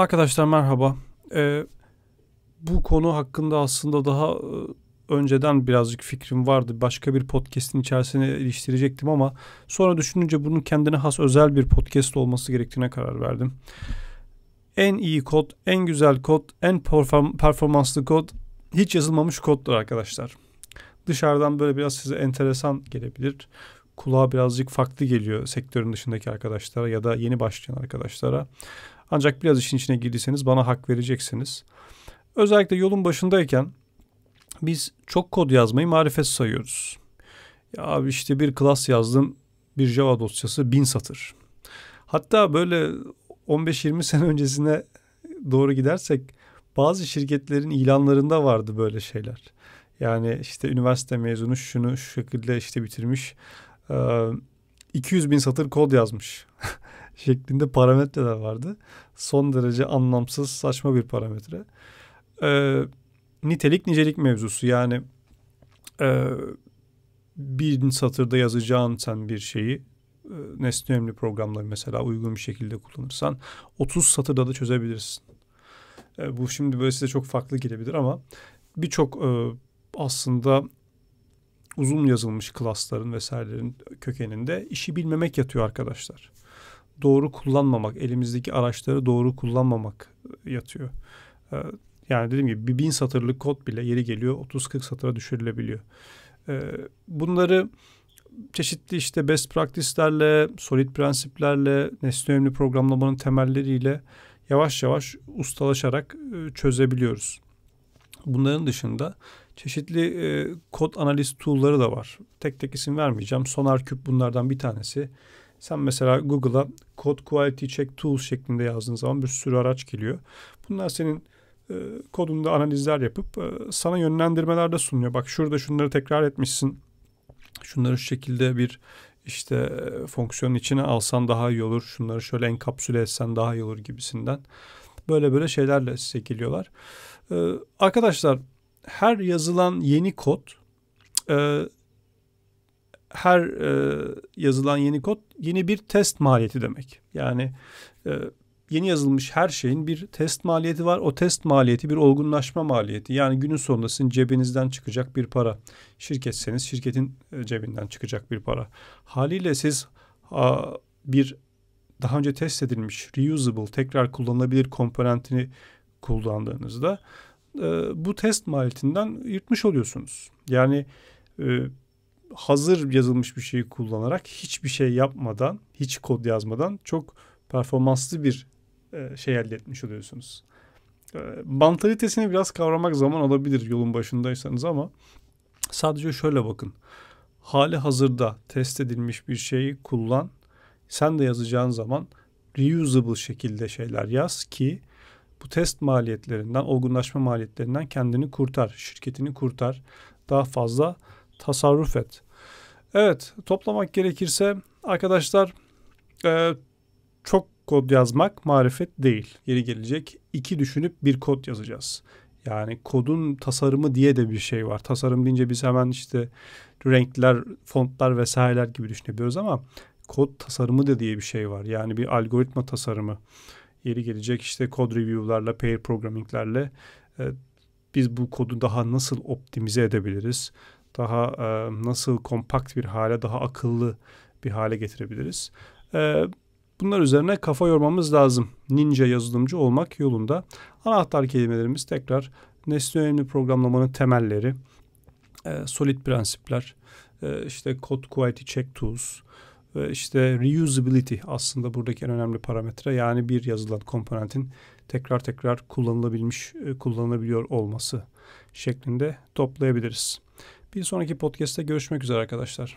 Arkadaşlar merhaba. Ee, bu konu hakkında aslında daha e, önceden birazcık fikrim vardı. Başka bir podcast'in içerisine iliştirecektim ama sonra düşününce bunun kendine has özel bir podcast olması gerektiğine karar verdim. En iyi kod, en güzel kod, en perform performanslı kod hiç yazılmamış koddur arkadaşlar. Dışarıdan böyle biraz size enteresan gelebilir. Kulağa birazcık farklı geliyor sektörün dışındaki arkadaşlara ya da yeni başlayan arkadaşlara. Ancak biraz işin içine girdiyseniz bana hak vereceksiniz. Özellikle yolun başındayken biz çok kod yazmayı marifet sayıyoruz. Ya işte bir klas yazdım bir Java dosyası bin satır. Hatta böyle 15-20 sene öncesine doğru gidersek bazı şirketlerin ilanlarında vardı böyle şeyler. Yani işte üniversite mezunu şunu şu şekilde işte bitirmiş. 200 bin satır kod yazmış şeklinde parametreler vardı. Son derece anlamsız saçma bir parametre. Ee, nitelik nicelik mevzusu yani e, bin satırda yazacağın sen bir şeyi e, nesne önemli programları mesela uygun bir şekilde kullanırsan 30 satırda da çözebilirsin. E, bu şimdi böyle size çok farklı gelebilir ama birçok e, aslında uzun yazılmış klasların vesairelerin kökeninde işi bilmemek yatıyor arkadaşlar. Doğru kullanmamak, elimizdeki araçları doğru kullanmamak yatıyor. E, yani dediğim gibi bir bin satırlık kod bile yeri geliyor 30-40 satıra düşürülebiliyor. Ee, bunları çeşitli işte best practice'lerle, solid prensiplerle, nesne önemli programlamanın temelleriyle yavaş yavaş ustalaşarak e, çözebiliyoruz. Bunların dışında çeşitli e, kod analiz tool'ları da var. Tek tek isim vermeyeceğim. SonarCube bunlardan bir tanesi. Sen mesela Google'a Code Quality Check Tools şeklinde yazdığın zaman bir sürü araç geliyor. Bunlar senin e, kodunda analizler yapıp e, sana yönlendirmeler de sunuyor. Bak şurada şunları tekrar etmişsin. Şunları şu şekilde bir işte e, fonksiyonun içine alsan daha iyi olur. Şunları şöyle enkapsüle etsen daha iyi olur gibisinden. Böyle böyle şeylerle size geliyorlar. Arkadaşlar her yazılan yeni kod her yazılan yeni kod yeni bir test maliyeti demek. Yani yeni yazılmış her şeyin bir test maliyeti var. O test maliyeti bir olgunlaşma maliyeti. Yani günün sonunda sizin cebinizden çıkacak bir para. Şirketseniz şirketin e, cebinden çıkacak bir para. Haliyle siz bir daha önce test edilmiş reusable tekrar kullanılabilir komponentini kullandığınızda e, bu test maliyetinden yırtmış oluyorsunuz. Yani e, hazır yazılmış bir şeyi kullanarak hiçbir şey yapmadan, hiç kod yazmadan çok performanslı bir e, şey elde etmiş oluyorsunuz. E, mantalitesini biraz kavramak zaman alabilir yolun başındaysanız ama sadece şöyle bakın. Hali hazırda test edilmiş bir şeyi kullan. Sen de yazacağın zaman reusable şekilde şeyler yaz ki bu test maliyetlerinden, olgunlaşma maliyetlerinden kendini kurtar, şirketini kurtar. Daha fazla tasarruf et. Evet, toplamak gerekirse arkadaşlar e, çok kod yazmak marifet değil. Yeri gelecek iki düşünüp bir kod yazacağız. Yani kodun tasarımı diye de bir şey var. Tasarım deyince biz hemen işte renkler, fontlar vesaireler gibi düşünebiliyoruz ama kod tasarımı da diye bir şey var. Yani bir algoritma tasarımı. Yeri gelecek işte kod review'larla, pair programming'lerle e, biz bu kodu daha nasıl optimize edebiliriz? Daha e, nasıl kompakt bir hale, daha akıllı bir hale getirebiliriz? E, Bunlar üzerine kafa yormamız lazım. Ninja yazılımcı olmak yolunda. Anahtar kelimelerimiz tekrar nesne önemli programlamanın temelleri, e, solid prensipler, e, işte code quality check tools, ve işte reusability aslında buradaki en önemli parametre. Yani bir yazılan komponentin tekrar tekrar kullanılabilmiş, e, kullanılabiliyor olması şeklinde toplayabiliriz. Bir sonraki podcast'te görüşmek üzere arkadaşlar.